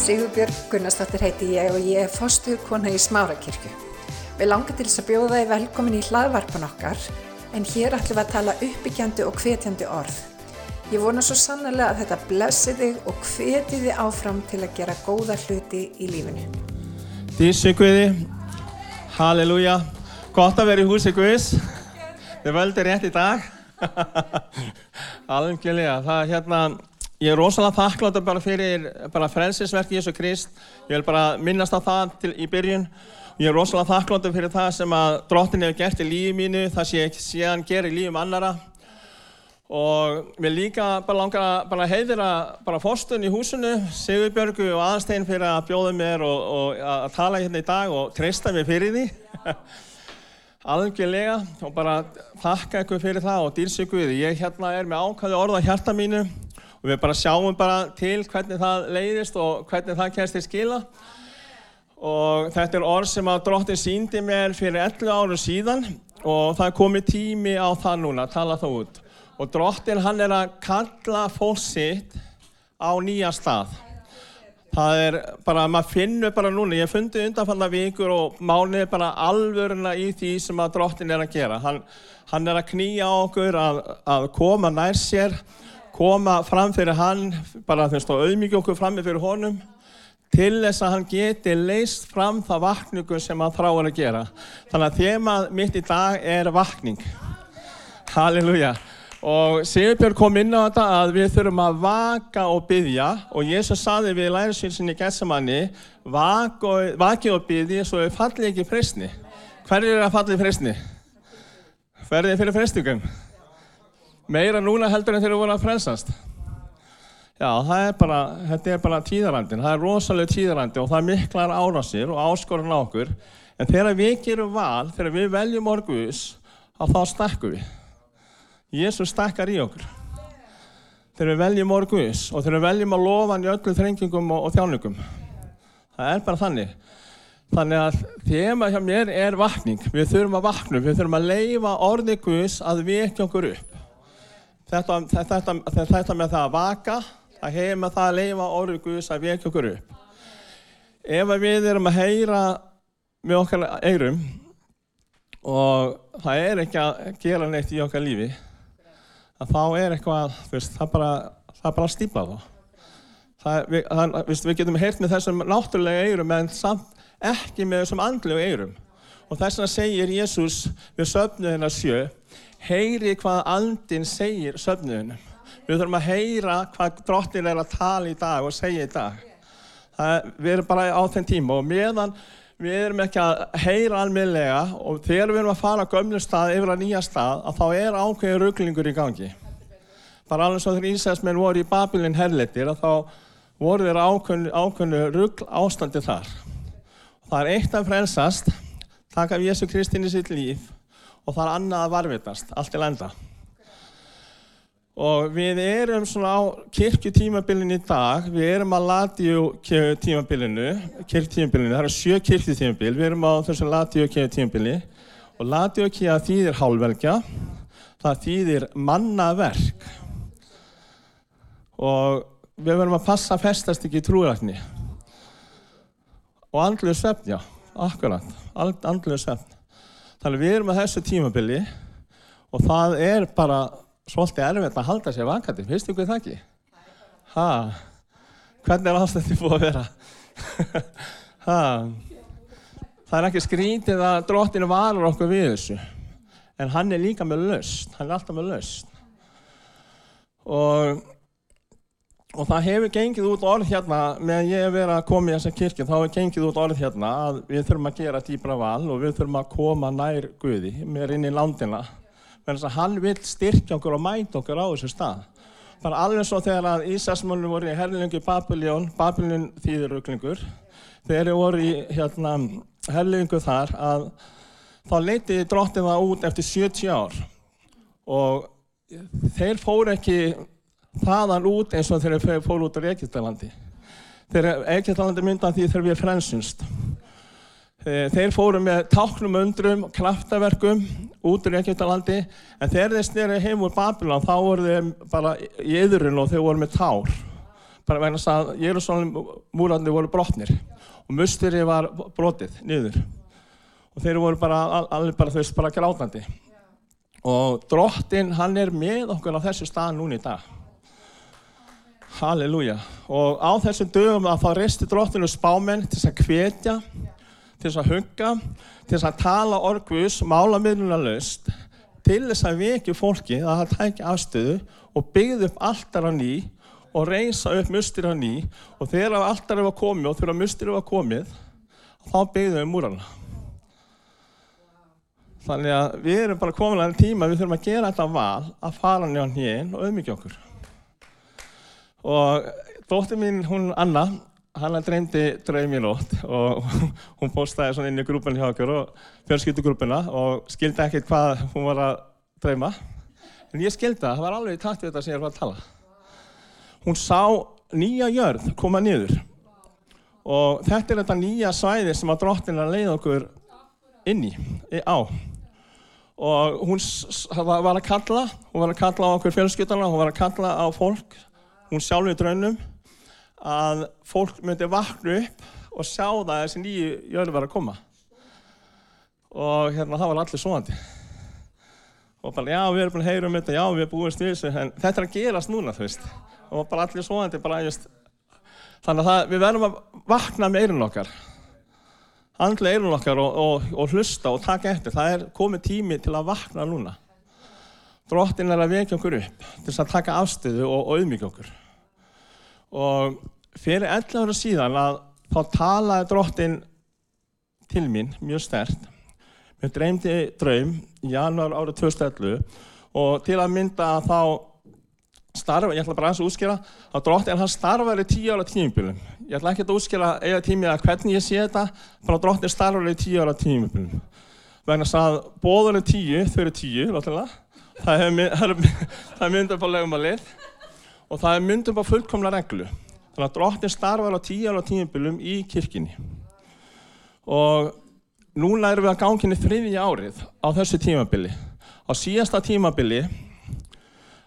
Sigurbjörg Gunnarsdóttir heiti ég og ég er fostuð kona í Smárakirkju. Við langar til þess að bjóða þið velkomin í hlaðvarpan okkar en hér ætlum við að tala uppbyggjandi og hvetjandi orð. Ég vona svo sannlega að þetta blessi þig og hveti þið áfram til að gera góða hluti í lífinu. Dísu Guði, halleluja, gott að vera í húsi Guðs, þið völdi rétt í dag, alveglega, það er hérna, ég er rosalega þakkláttur bara fyrir bara frelsisverk Jésu Krist, ég vil bara minnast á það til, í byrjun, ég er rosalega þakkláttur fyrir það sem að drottin hefur gert í lífi mínu, það sem ég sé hann gera í lífum annara og mér líka bara langar að heiðira bara fórstun í húsinu, Sigurbjörgu og aðstein fyrir að bjóða mér og, og að tala hérna í dag og treysta mér fyrir því. Algjörlega. Og bara þakka ykkur fyrir það og dýrsi ykkur ég hérna er með ákvæði orða hjarta mínu og við bara sjáum bara til hvernig það leiðist og hvernig það kemst til skila. Og þetta er orð sem að drottin síndi mér fyrir 11 árum síðan og það komið tími á það núna, tala það út. Og drottin hann er að kalla fólk sitt á nýja stað. Það er bara, maður finnur bara núna ég fundi undanfalla vikur og mánuði bara alvöruna í því sem að drottin er að gera. Hann, hann er að knýja okkur að, að koma nær sér koma fram fyrir hann bara veist og auðmyggja okkur fram fyrir honum til þess að hann geti leist fram það vakningu sem hann þráir að gera. Þannig að þema mitt í dag er vakning. Halleluja. Og Sigurbjörn kom inn á þetta að við þurfum að vaka og byggja og Jésús saði við lærisvilsinni Gessamanni vaki og byggja svo við falli ekki freysni hver er að falli hver er fyrir freystugum? Meira núna heldur en þeir eru voru að frelsast já það er bara þetta er bara tíðarandin, það er rosalega tíðarandi og það miklar árásir og áskorun á okkur en þegar við gerum val þegar við veljum orguðus þá stakkum við Jésús stakkar í okkur. Þegar við veljum orguðis og þegar við veljum að lofa hann í öllum þrengingum og, og þjáningum. Það er bara þannig. Þannig að þema hjá mér er vakning. Við þurfum að vakna, við þurfum að leifa orðið Guðs að vekja okkur upp. Þetta, þetta, þetta, með það að vaka, það hefur með það að leifa orðið Guðs að vekja okkur upp. Ef við erum að heyra með okkar eirum og það er ekki að gera neitt í okkar lífi, að þá er eitthvað, veist, það bara, bara stýpa þá. Það, við, það, veist, við getum heyrt með þessum náttúrulega eirum en samt ekki með þessum andlegu eirum. Og þess vegna segir Jésús við söfnuðina sjö, heyri hvað andin segir söfnuðinu. Við þurfum að heyra hvað drottin er að tala í dag og segja í dag. Það, við erum bara á þenn tíma og meðan við erum ekki að heyra alminlega og þegar við erum að fara á gömlu stað yfir að nýja stað að þá er ákveðin rugglingur í gangi. Bara alveg svo þegar Ísæsmenn voru í Babilin herleitir að þá voru þeirra ákveðinu, ruggl ástandi þar. Og það er eitt að frelsast, taka Jésu Kristinn í sitt líf og það er annað að varvitast, allt til enda. Og við erum svona á kirkjutímabilinu í dag, við erum að ladíu tímabilinu, kirkjutímabilinu, það eru sjö kirkjutímabil, við erum á þessum ladíu tímabili og ladíu þýðir hálfvelgja, það þýðir mannaverk og við verðum að passa að festast ekki í trúrækni og andluðu svefn, já, akkurat, andluðu svefn. Þannig við erum að þessu tímabili og það er bara svolítið erfitt að halda sér vakandi, veistu hvað það ekki? Hæ? Hvernig er ástændið búið að vera? Hæ? Það er ekki skrítið að dróttinu valur okkur við þessu, en hann er líka með löst, hann er alltaf með löst. Og, og það hefur gengið út orð hérna, meðan ég hef verið að koma í þessa kirkja, þá hefur gengið út orð hérna að við þurfum að gera dýbra val og við þurfum að koma nær Guði, mér inn í landina þannig að hann vil styrkja okkur og mæta okkur á þessu stað. Það er alveg svo þegar að Ísasmálunum voru í herlingu Babiljón, Babiljón þýðuruglingur, þegar þeir voru í hérna, herlingu þar að þá leitiði drottin það út eftir 70 ár og þeir fóru ekki þaðan út eins og þeir fóru út á Egyptalandi. Þeir Egyptalandi myndan því þegar við frensumst. Þeir fóru með táknum undrum, kraftaverkum út úr Egyptalandi. En þegar þeir snýri heim úr Babylon þá voru þeir bara í yðrun og þeir voru með tár. Bara vegna að Jérúsalem múrarnir voru brotnir og musteri var brotið niður. Og þeir voru bara al- alveg bara þau bara grátandi. Og drottin hann er með okkur á þessu stað núna í dag Halleluja. Og á þessum dögum að þá reisti drottinu spámenn til þess að hvetja til þess að hugga til þess að tala orguðs málamiðluna löst til þess að vekja fólki að það tækja afstöðu og byggði upp alltar á ný og reysa upp mustir á ný. Og þegar alltar var komið og þegar mustir var komið þá byggðum við múrana. Þannig að við erum bara komin að tíma við þurfum að gera þetta val að fara nýjan hinn og auðmyggja okkur og dóttir mín hún Anna hann dreymdi draum í nótt og hún postaði svona inn í grúpan hjá okkur og fjölskyldugrúpuna og skildi ekkert hvað hún var að dreyma. En ég skildi það, það var alveg takt við þetta sem ég var að tala. Hún sá nýja jörð koma niður. Og þetta er þetta nýja svæði sem að drottin að leiða okkur inn í, á. Og hún var að kalla hún var að kalla á okkur fjölskyldana hún var að kalla á fólk hún sjálf í draunum að fólk myndi vakna upp og sjá það að þessi nýju jörð var að koma. Og hérna það var allir svoandi og bara já við erum búin að heyra um þetta já við erum búin þessu en þetta er að gerast núna þú veist. Og bara allir svoandi bara just þannig að það, við verðum að vakna með eirun okkar. Andlega eirun okkar og, og, og hlusta og taka eftir. Það er komið tími til að vakna núna drottin er að vekja okkur upp til þess að taka afstöðu og, auðmíkja okkur. Og fyrir 11 ára síðan að þá talaði drottin til mín mjög stert mér dreymdi draum í janúar árið 2011 og til að mynda að þá starfa, ég ætla bara aðeins að útskýra að drottin hann starfar í 10 ára tímubilum ég ætla ekki að útskýra eða tími að hvernig ég sé þetta bara drottin starfar í 10 ára tímubilum vegna að bóður er 10, þau eru 10 náttúrulega það er, er, er myndum á lögumalið og það er myndum á fullkomla reglu. Þannig að drottin starfar á 10 ára tímubilum í kirkjunni. Og núna erum við að ganginni þriðja árið á þessu tímabili. Á síðasta tímabili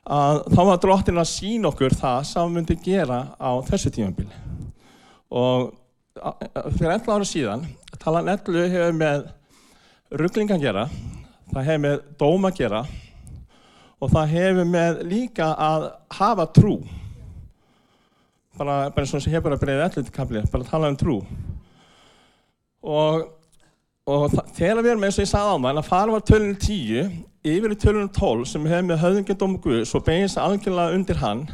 þá var drottin að sína okkur það sem hann myndi gera á þessu tímabili. Og fyrir 11 ára síðan talan 11 hefur með ruggling að gera það hefur með dóm að gera og það hefur með líka að hafa trú. Bara, bara eins og sem hefur að breyða 11 kapli bara tala um trú. Og og þegar við erum eins og ég sagði á maður að fara var tölunum 10 yfir í tölunum 12 sem hefur með höfðingjandóm Guðs og beigist algjörlega undir hann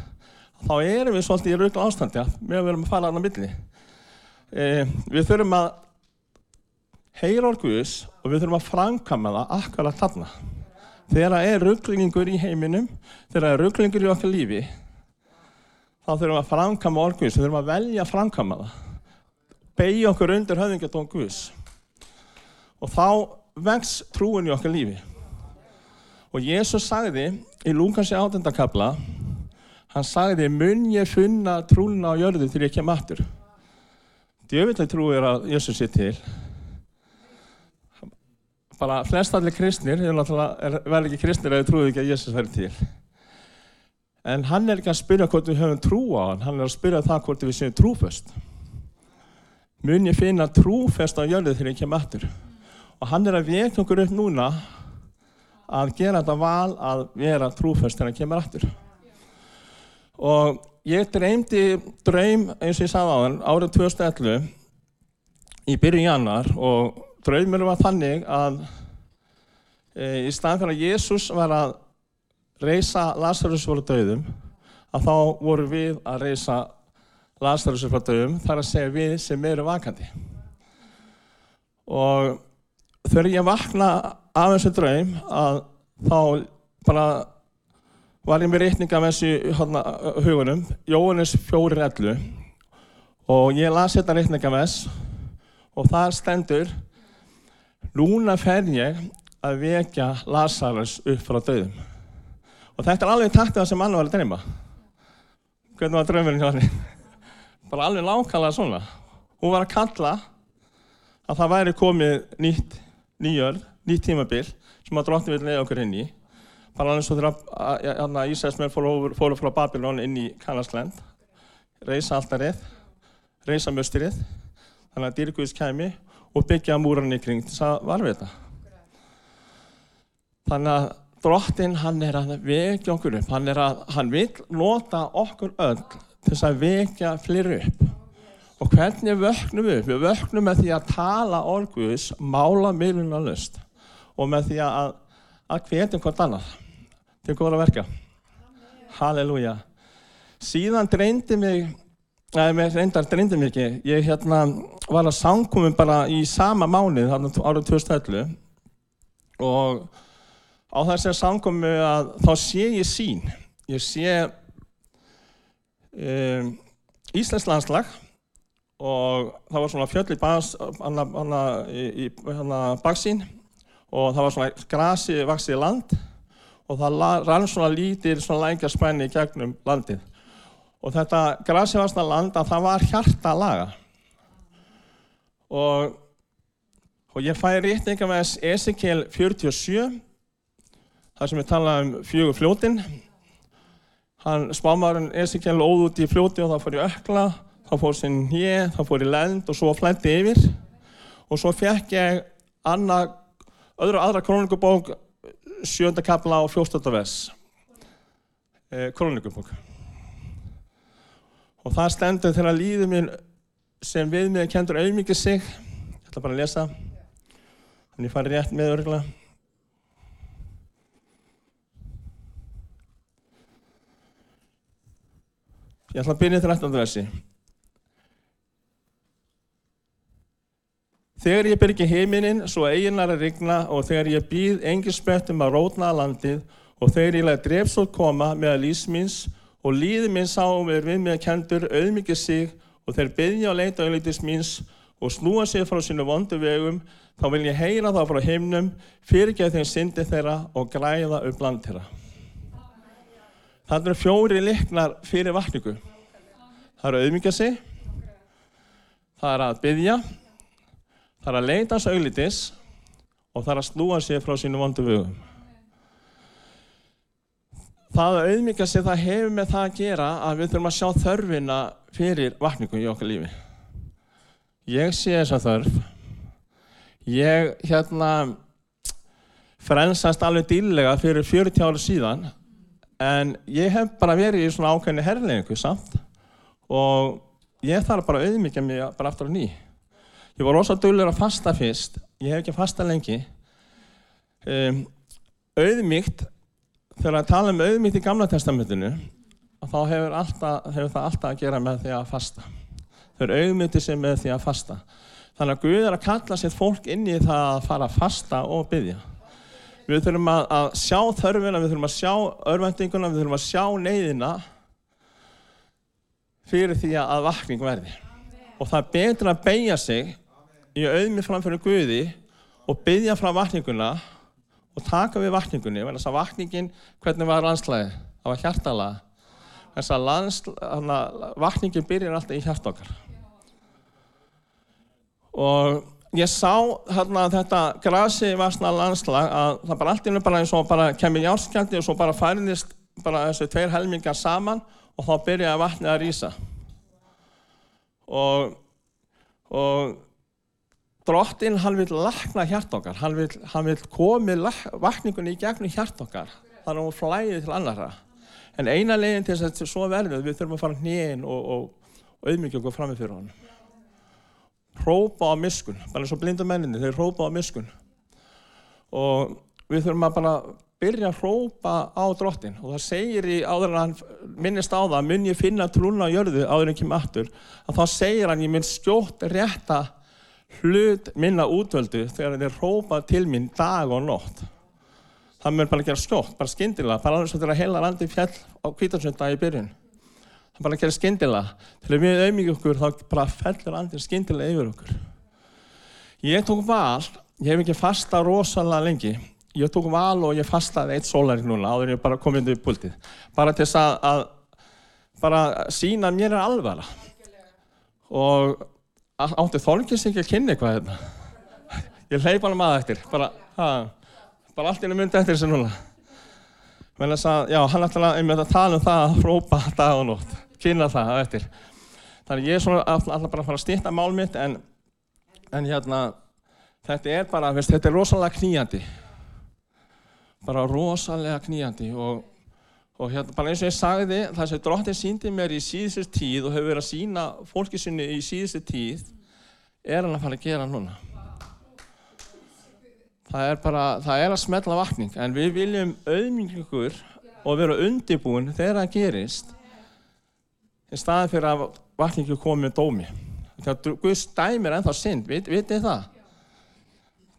þá erum við svolítið í raugla ástandi að við erum að fara hann á milli. E, við þurfum að heyra orð Guðs og við þurfum að framkama það akkurat þarna þegar það er rugglingur í heiminum þegar það er rugglingur í okkar lífi þá þurfum við að framkama orð Guðs við þurfum að velja að framkama það beigja okkur undir höfðingjandóm Guðs og þá vex trúin í okkar lífi. Og Jésús sagði í Lúkansi átendakabla, hann sagði, mun ég finna trúna á jörðu til ég kem aftur. Djöfillega trú er að Jésús sé til. Bara flest allir kristnir, er- verða ekki kristnir ef þau trúið ekki að Jésús verði til. En hann er ekki að spyrja hvort við höfum trú á hann, hann er að spyrja það hvort við séum trúföst. Mun ég finna trúfest á jörðu til ég kem aftur og hann er að vekja okkur upp núna að gera þetta val að vera trúfest þegar hann kemur aftur og ég dreymdi draum eins og ég sagði á hann árið 2011 í byrjun januar og draumur var þannig að e, í staðan fyrir að Jésús var að reysa Lazarus voru döðum að þá voru við að reysa Lazarus frá döðum þar að segja við sem eru vakandi. Og þegar ég vakna af þessu draum að þá bara var ég með reikninga með þessu hana, hugunum, Jóhannes 4.11 og ég las þetta reikninga með þess og það stendur núna fer ég að vekja Lazarus upp frá döðum og þetta er alveg taktið það sem hann var að dreyma. Hvernig var draumurinn hjá hann bara alveg lákala svona. Hún var að kalla að það væri komið nýtt nýjörð, nýtt tímabil sem að drottin vil leiða okkur inn í. Bara alveg svo þegar Ísæsmenn fóru, fóru frá Babylon inn í Kanasland reysa alltarið, reysa möstirið, þannig að dýrguðs kæmi og byggja múran í kring þess að varfið þetta. Þannig að drottin hann er að vekja okkur upp, hann, að, hann vil nota okkur öll til þess að vekja fleiri upp. Og hvernig vöknum við? Við vöknum með því að tala orguðis, mála miðluna löst og með því að, að hvetjum hvort annað til góða verka. Halleluja. Síðan dreyndi mig, eða mér reyndar dreyndi mig ekki, ég hérna var að sangkomum bara í sama mánuð árið 2011 og á þessari samkomi að þá sé ég sín. Ég sé um, Íslands landslag og það var svona fjöll í, bas, hana, hana, í, í hana, baksín og það var svona grasi vaksið land og það rann svona lítir svona lækjarspenni í gegnum landið. Og þetta grasi vaksna land að það var hjarta laga. Og, og ég fæ réttinga með Ezekiel 47 þar sem við talaðum um fjögur fljótin. Hann spámarinn Ezekiel óð út í fljóti og það fór í ökla, þá fór sinn hér, þá fór í lend og svo flætti yfir. Og svo fekk ég annað, öðru aðra krónikubók, sjönda kapla og fjórstölda vers. Eh, krónikubók. Og það stendur þegar líður mér sem við mig kendur auðmikið sig. Ég ætla bara að lesa. Þannig að ég fari rétt með örgla. Ég ætla að byrja til 18. versi. Þegar ég byrgi heiminin, svo eiginar að rigna og þegar ég býð engin spöttum að rótna að landið og þegar ég lega drefsótt koma með að lísmins og líði minn sá mér við með að kendur auðmikið sig og þeir byggja á leita auðlítist míns og snúa sig frá sínu vondu vegum, þá vil ég heyra þá frá heimnum, fyrirgeð þeim syndi þeirra og græða upp land þeirra. Það eru fjóri liknar fyrir vakningu. Það eru að auðmyggja sig, það er að byggja, það er að leita auglitis og það er að slúa sig frá sínu vondu vögum. Það að auðmyggja sig það hefur með það að gera að við þurfum að sjá þörfina fyrir vakningu í okkar lífi. Ég sé þessa þörf. Ég hérna frensast alveg dýrlega fyrir 40 ára síðan En ég hef bara verið í svona ákveðinu herrleiningu samt og ég þarf bara auðmyggja mig bara aftur á ný. Ég var rosalega dölur að fasta fyrst, ég hef ekki fasta lengi. Um, auðmyggt, þegar að tala um auðmyggt í Gamla testamentinu, þá hefur, alltaf, hefur það alltaf að gera með því að fasta. Þau eru auðmygti sem með því að fasta. Þannig að Guð er að kalla sér fólk inn í það að fara að fasta og byggja. Við þurfum að, að sjá þörfina, við þurfum að sjá örvendinguna, við þurfum að sjá neyðina fyrir því að vakning verði. Og það er betur að beigja sig í auðmi framfyrir Guði og byggja frá vakninguna og taka við vakningunni. Þess að vakningin, hvernig var landslæði? Það var hjartalega. Þess að landslæði, vakningin byrjar alltaf í hjart okkar. Og ég sá hérna þetta grasi varsna landslag að það bara allt innum bara eins og bara kemur járskjaldi og svo bara færðist bara þessu tveir helmingar saman og þá byrjaði vatni að rýsa. Og, og drottinn hann vil lakna hjart okkar, hann vil, hann vil komið vakningunni í gegnum hjart okkar. Þannig að hún flæði til annara. En eina leginn til þess að þetta svo verður við þurfum að fara hnýinn og, auðmyggja okkur fram með fyrir honum. Hrópa á miskun, bara eins og blindu menninni, þeir hrópa á miskun. Og við þurfum að bara byrja að hrópa á drottin. Og það segir í áður en hann minnist á það, mun ég finna trúna á jörðu áður en ekki matur, að þá segir hann ég minn skjótt rétta hlut minna útvöldu þegar þeir hrópa til mín dag og nótt. Það mun bara gera skjótt, bara skindilega, bara alveg svo að heila landi fjall á kvítarsönda í byrjun það bara gerir skindilega. Til að við auðmyggjum okkur þá bara fellur andir skindilega yfir okkur. Ég tók val, ég hef ekki fasta rosalega lengi, ég tók val og ég fastaði eitt sólaring núna áður ég bara kom inn í pultið. Bara til þess að, að bara sína mér er alvara. Og átti þólkins ekki að kynna eitthvað. Hérna. Ég hleyp alveg maður eftir, bara, ha, bara allt í myndi eftir þessu núna. Men þess að, já, hann ætlaði að tala um það að hrópa dag og nótt kynna það eftir. Þannig ég er svona alltaf bara að fara að stýtta mál mitt en, en hérna þetta er bara, veist, þetta er rosalega knýjandi. Bara rosalega knýjandi og, og hérna bara eins og ég sagði það sem drottin síndi mér í síðustu tíð og hefur verið að sína fólki sinni í síðustu tíð er hann að fara að gera núna. Það er bara, það er að smetla vakning en við viljum auðmingur og vera undibúin þegar það gerist í staðin fyrir að vakningu komi með dómi. Þegar Guðs dæmir ennþá synd, vit, vitið það?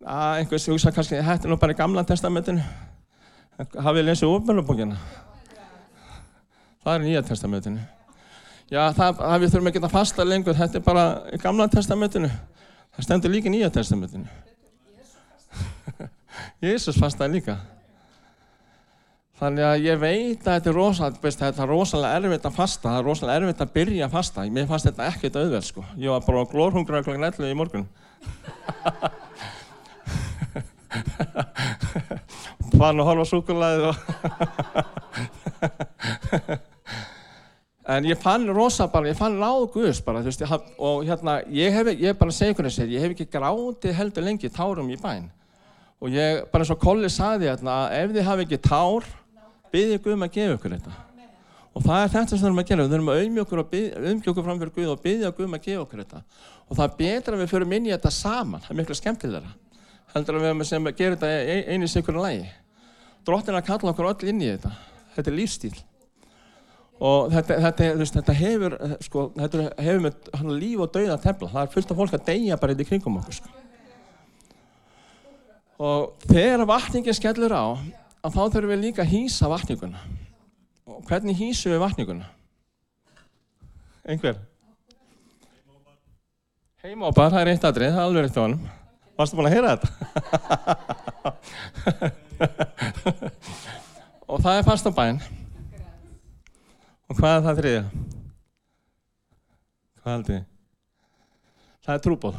Að einhvers hugsa kannski, þetta er nú bara í gamla testamentinu. Hafið lesið ofmjölubókina? Það er nýja testamentinu. Já, það, það við þurfum ekki að fasta lengur, þetta er bara gamla testamentinu. Það stendur líka nýja testamentinu. Jésús fastaði líka. Þannig að ég veit að þetta er rosalega, þetta er rosalega erfitt að fasta, það er rosalega erfitt að byrja að fasta. Mér fannst þetta ekkert auðveld sko. Ég var bara glórhungra kl. 11 í morgun. Fann að horfa súkulæðið og... en ég fann rosa bara, ég fann ráð Guðs bara, þú veist, ég og hérna, ég hef, ég bara segi hvernig sér, ég hef ekki grátið heldur lengi tárum í bæn. Og ég, bara eins og Kolli saði hérna, ef þið hafi ekki tár, byggja Guð um að gefa ykkur þetta. Og það er þetta sem við þurfum að gera, við þurfum að auðmjöka okkur fram fyrir Guð og byggja Guð um að gefa okkur þetta. Og það er betra að við förum inn í þetta saman, það er miklu skemmtilegra. Heldur að við sem gerir þetta einu í sikurinn lægi. Drottin að kalla okkur öll inn í þetta. Þetta er lífstíl. Og þetta, þetta, þetta hefur, sko, þetta hefur með líf og dauða tefla. Það er fullt af fólk að deyja bara í kringum okkur. Sko. Og þegar vatningin skellur á, þá þurfum við líka að hýsa vatninguna. Og hvernig hýsum við vatninguna? Einhver? Heimópar, það er eitt aðrið, það er alveg eitt á hann. Varstu búin að heyra þetta? og það er fast á bæn. Og hvað er það þriðja? Hvað heldur þið? Það er trúbóð.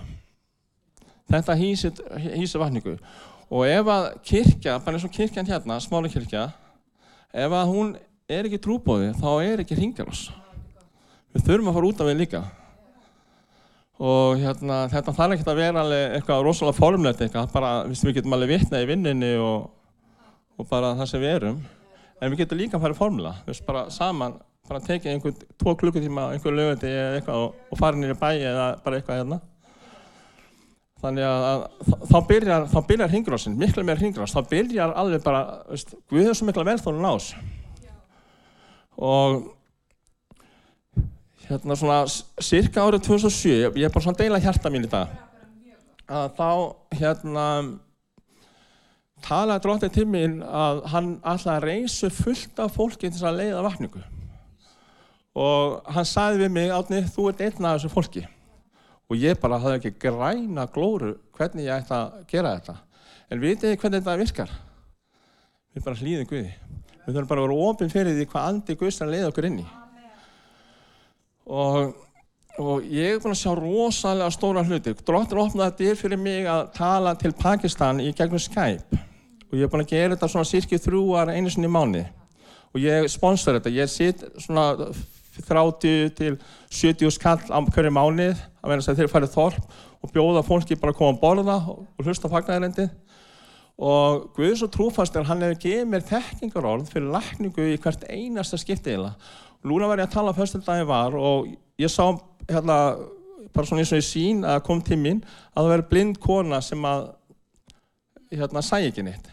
Þetta hýsir, vatningu. Og ef að kirkja, bara eins og kirkjan hérna, smáli kirkja, ef að hún er ekki trúbóði, þá er ekki hringarás. Við þurfum að fara út af við líka. Og hérna, þetta þarf ekki að vera eitthvað rosalega formlegt eitthvað, bara við getum alveg vitnað í vinninni og, og bara það sem við erum. En við getum líka að fara í formla, við veist bara saman, bara tekið einhvern tvo klukkutíma, einhver lögandi eða eitthvað og, og fara nýri bæi eða bara eitthvað hérna. Þannig að, að þá byrjar, byrjar hringrásin, miklu meir hringrás, þá byrjar alveg bara, veist, við höfum svo mikla velþónu nás. Og hérna svona cirka árið 2007, ég er bara svona deila hjarta mín í dag, að þá hérna talaði dróttið til mín að hann alltaf reysu fullt af fólki til þess að leiða vakningu. Og hann sagði við mig, Átni, þú ert einn af þessu fólki. Og ég bara hafði ekki græna glóru hvernig ég ætti að gera þetta. En vitið hvernig þetta virkar? Við bara hlýðum Guði. Við þurfum bara að vera ofinn fyrir því hvað andi Guðs að leiða okkur inn í. Og, og ég er búinn að sjá rosalega stóra hluti. Drottin opnaði dyr fyrir mig að tala til Pakistan í gegnum Skype. Og ég er búinn að gera þetta svona cirkið þrjúar einu sinni mánu. Og ég sponsor þetta. Ég sitt svona 30 til 70 skall á hverju mánuð að vera þess að þeir farið þorp og bjóða fólki bara að koma að borða og hlusta á fagnæðirendi. Og Guðs og trúfastur, hann hefur gefið mér þekkingarorð fyrir lækningu í hvert einasta skipti eiginlega. Núna var ég að tala á föstundagi var og ég sá hérna, bara svona eins og ég sín að kom til mín að það veri blind kona sem að hérna sæ ekki neitt.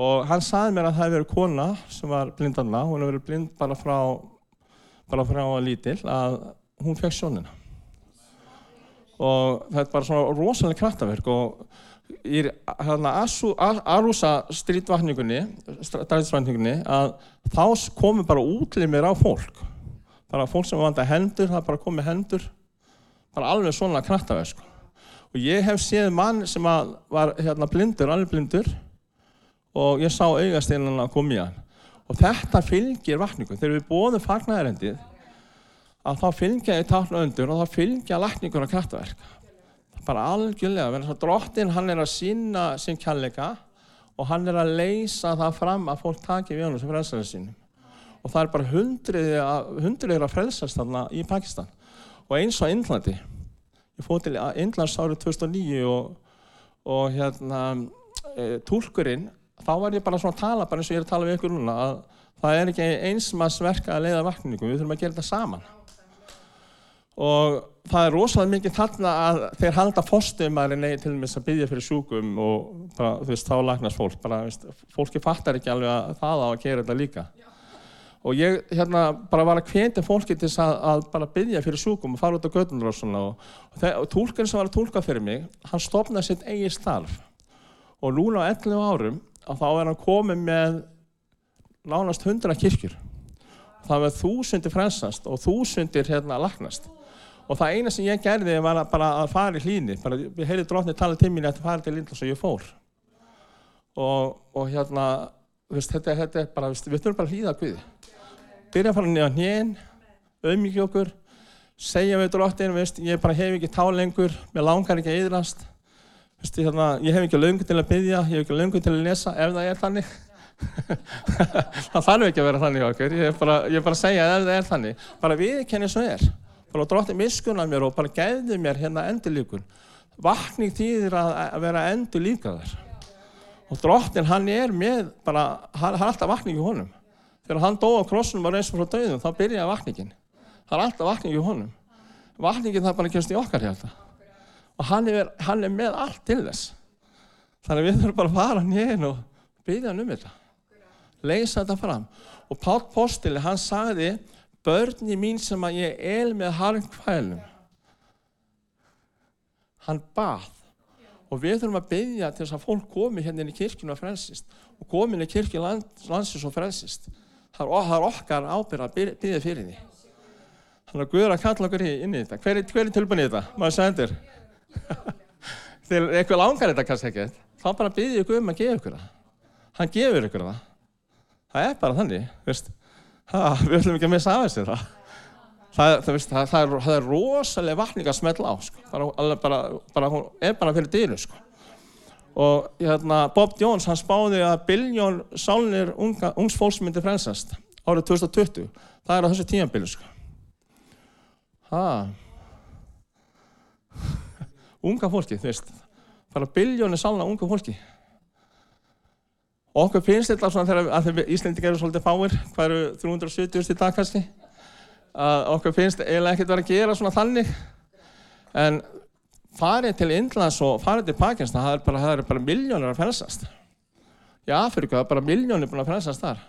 Og hann saði mér að það hefði verið kona sem var blindanna, hún hefði verið blind bara frá, bara frá að lítil, að hún fekk sjónina. Og þetta bara svona rosalega kraftaverk og í hérna Arusa strítvatningunni, stræðisvatningunni, að þá komur bara útlimir á fólk. Bara fólk sem vanda hendur, það bara komið hendur, bara alveg svona kraftaverk. Sko. Og ég hef séð mann sem var hérna blindur, alveg blindur, og ég sá augasteinana í hann. Og þetta fylgir vatningu. Þegar við bóðum fagnæðarendið, að þá fylgja í táknu öndur og þá fylgja latningur og kraftverk. Bara algjörlega, verður svo drottin, hann er að sína sín kjallega og hann er að leysa það fram að fólk taki við honum sem frelsarinn sínum. Og það er bara hundriðir að frelsast þarna í Pakistan. og eins og Índlandi. Ég fóð til Índlands árið 2009 og, og hérna, e, tólkurinn, þá var ég bara svona að tala, bara eins og ég er að tala við ykkur núna, að það er ekki einsmannsverka að leiða vakningum, við þurfum að gera þetta saman. Og það er rosalega mikið þarna að þeir halda fórstumæri nei til dæmis að byggja fyrir sjúkum og bara, þú veist, þá lagnast fólk. Bara, veist, fólki fattar ekki alveg að það á að gera þetta líka. Og ég hérna bara var að hvetja fólki til að, að bara byggja fyrir sjúkum og fara út á gödunur og svona. Og, og, og tólkurinn sem var að tólka fyrir mig, hann stopnaði sitt eigi starf. Og núna á 11 árum, þá er hann komið með nánast 100 kirkjur. Það var þúsundir frelsast og þúsundir hérna lagnast. Og það eina sem ég gerði var að bara að fara í hlýni. Bara, ég heyrði drótni tala til mín eftir að fara til Lindlas og ég fór. Og, og hérna, veist, þetta, þetta er bara, veist, við þurfum bara að hlýða að Guði. Byrja að fara á hnén, auðmikið okkur, segja við dróttin, veist, ég bara hef ekki tá lengur, mér langar ekki að yðrast. Veist, hérna, ég hef ekki löngu til að byggja, ég hef ekki löngu til að lesa, ef það er þannig. það þarf ekki að vera þannig okkur, ég er bara, bara að segja ef það er þannig. Bara viðkenni svo er bara drótti miskunna mér og bara gæði mér hérna endurlíkun. Vakning þýðir að, að vera endurlíkaðar. Og dróttin hann er með bara, hann er alltaf vakning í honum. Þegar hann dó á krossunum og reysum frá döðum, þá byrjaði vakningin. Það er alltaf vakning í honum. Vakningin það bara kemst í okkar hérna. Og hann er, hann er með allt til þess. Þannig við þurfum bara að fara nýðin og byggja hann um þetta. Leysa þetta fram. Og Pál Postili, hann sagði börni mín sem að ég el með harmkvælum hann bað og við þurfum að byggja til þess að fólk komi hérna inn í kirkjunu og frelsist og komi inn í kirkjunu land, landsins og frelsist það er, það er okkar ábyrð að byggja fyrir því þannig að Guður að kalla okkur inn í þetta hver er, er tilbúin í þetta? maður sendur þegar eitthvað langar þetta kannski ekki þá bara byggja ykkur um að gefa ykkur það hann gefur ykkur það það er bara þannig ha, við ætlum ekki að missa af þessu það. Það, það, veist, það, það, er, það er rosalega vakning að smetla á, sko. bara, bara, bara, hún er bara fyrir dýru. Sko. Og hérna, Bob Jones hann spáði að biljón sálnir unga, ungs fólks myndi frelsast árið 2020. Það er á þessu tímanbili. Sko. Unga fólki, þú veist, bara biljónir sálna unga fólki. Og okkur finnst þetta svona þegar að Íslandi gerur svolítið fáir, hvað eru 370 í dag kannski, að okkur finnst eiginlega ekkert verið að gera svona þannig. En farið til Indlands og farið til Pakistan, það er bara, það er bara miljónir að frelsast. Í Afrika það er bara miljónir búin að frelsast þar.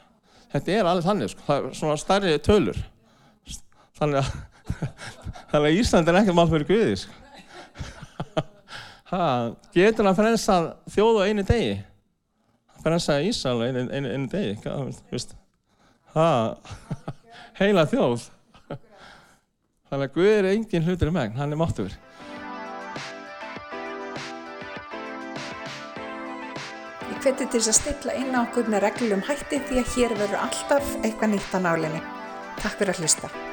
Þetta er alveg þannig, sko. það er svona starri tölur. Þannig að, að Íslandi er ekkert mál fyrir Guði. Sko. Getur hann frelsað þjóð á einu degi? frelsa Ísal einu, einu, einu degi, ha, heila þjóð. Þannig að Guð er engin hlutur í megn, hann er máttur. Ég hveti til þess að stilla inn á okkur með reglum hætti því að hér verður alltaf eitthvað nýtt á nálinni. Takk fyrir að hlusta.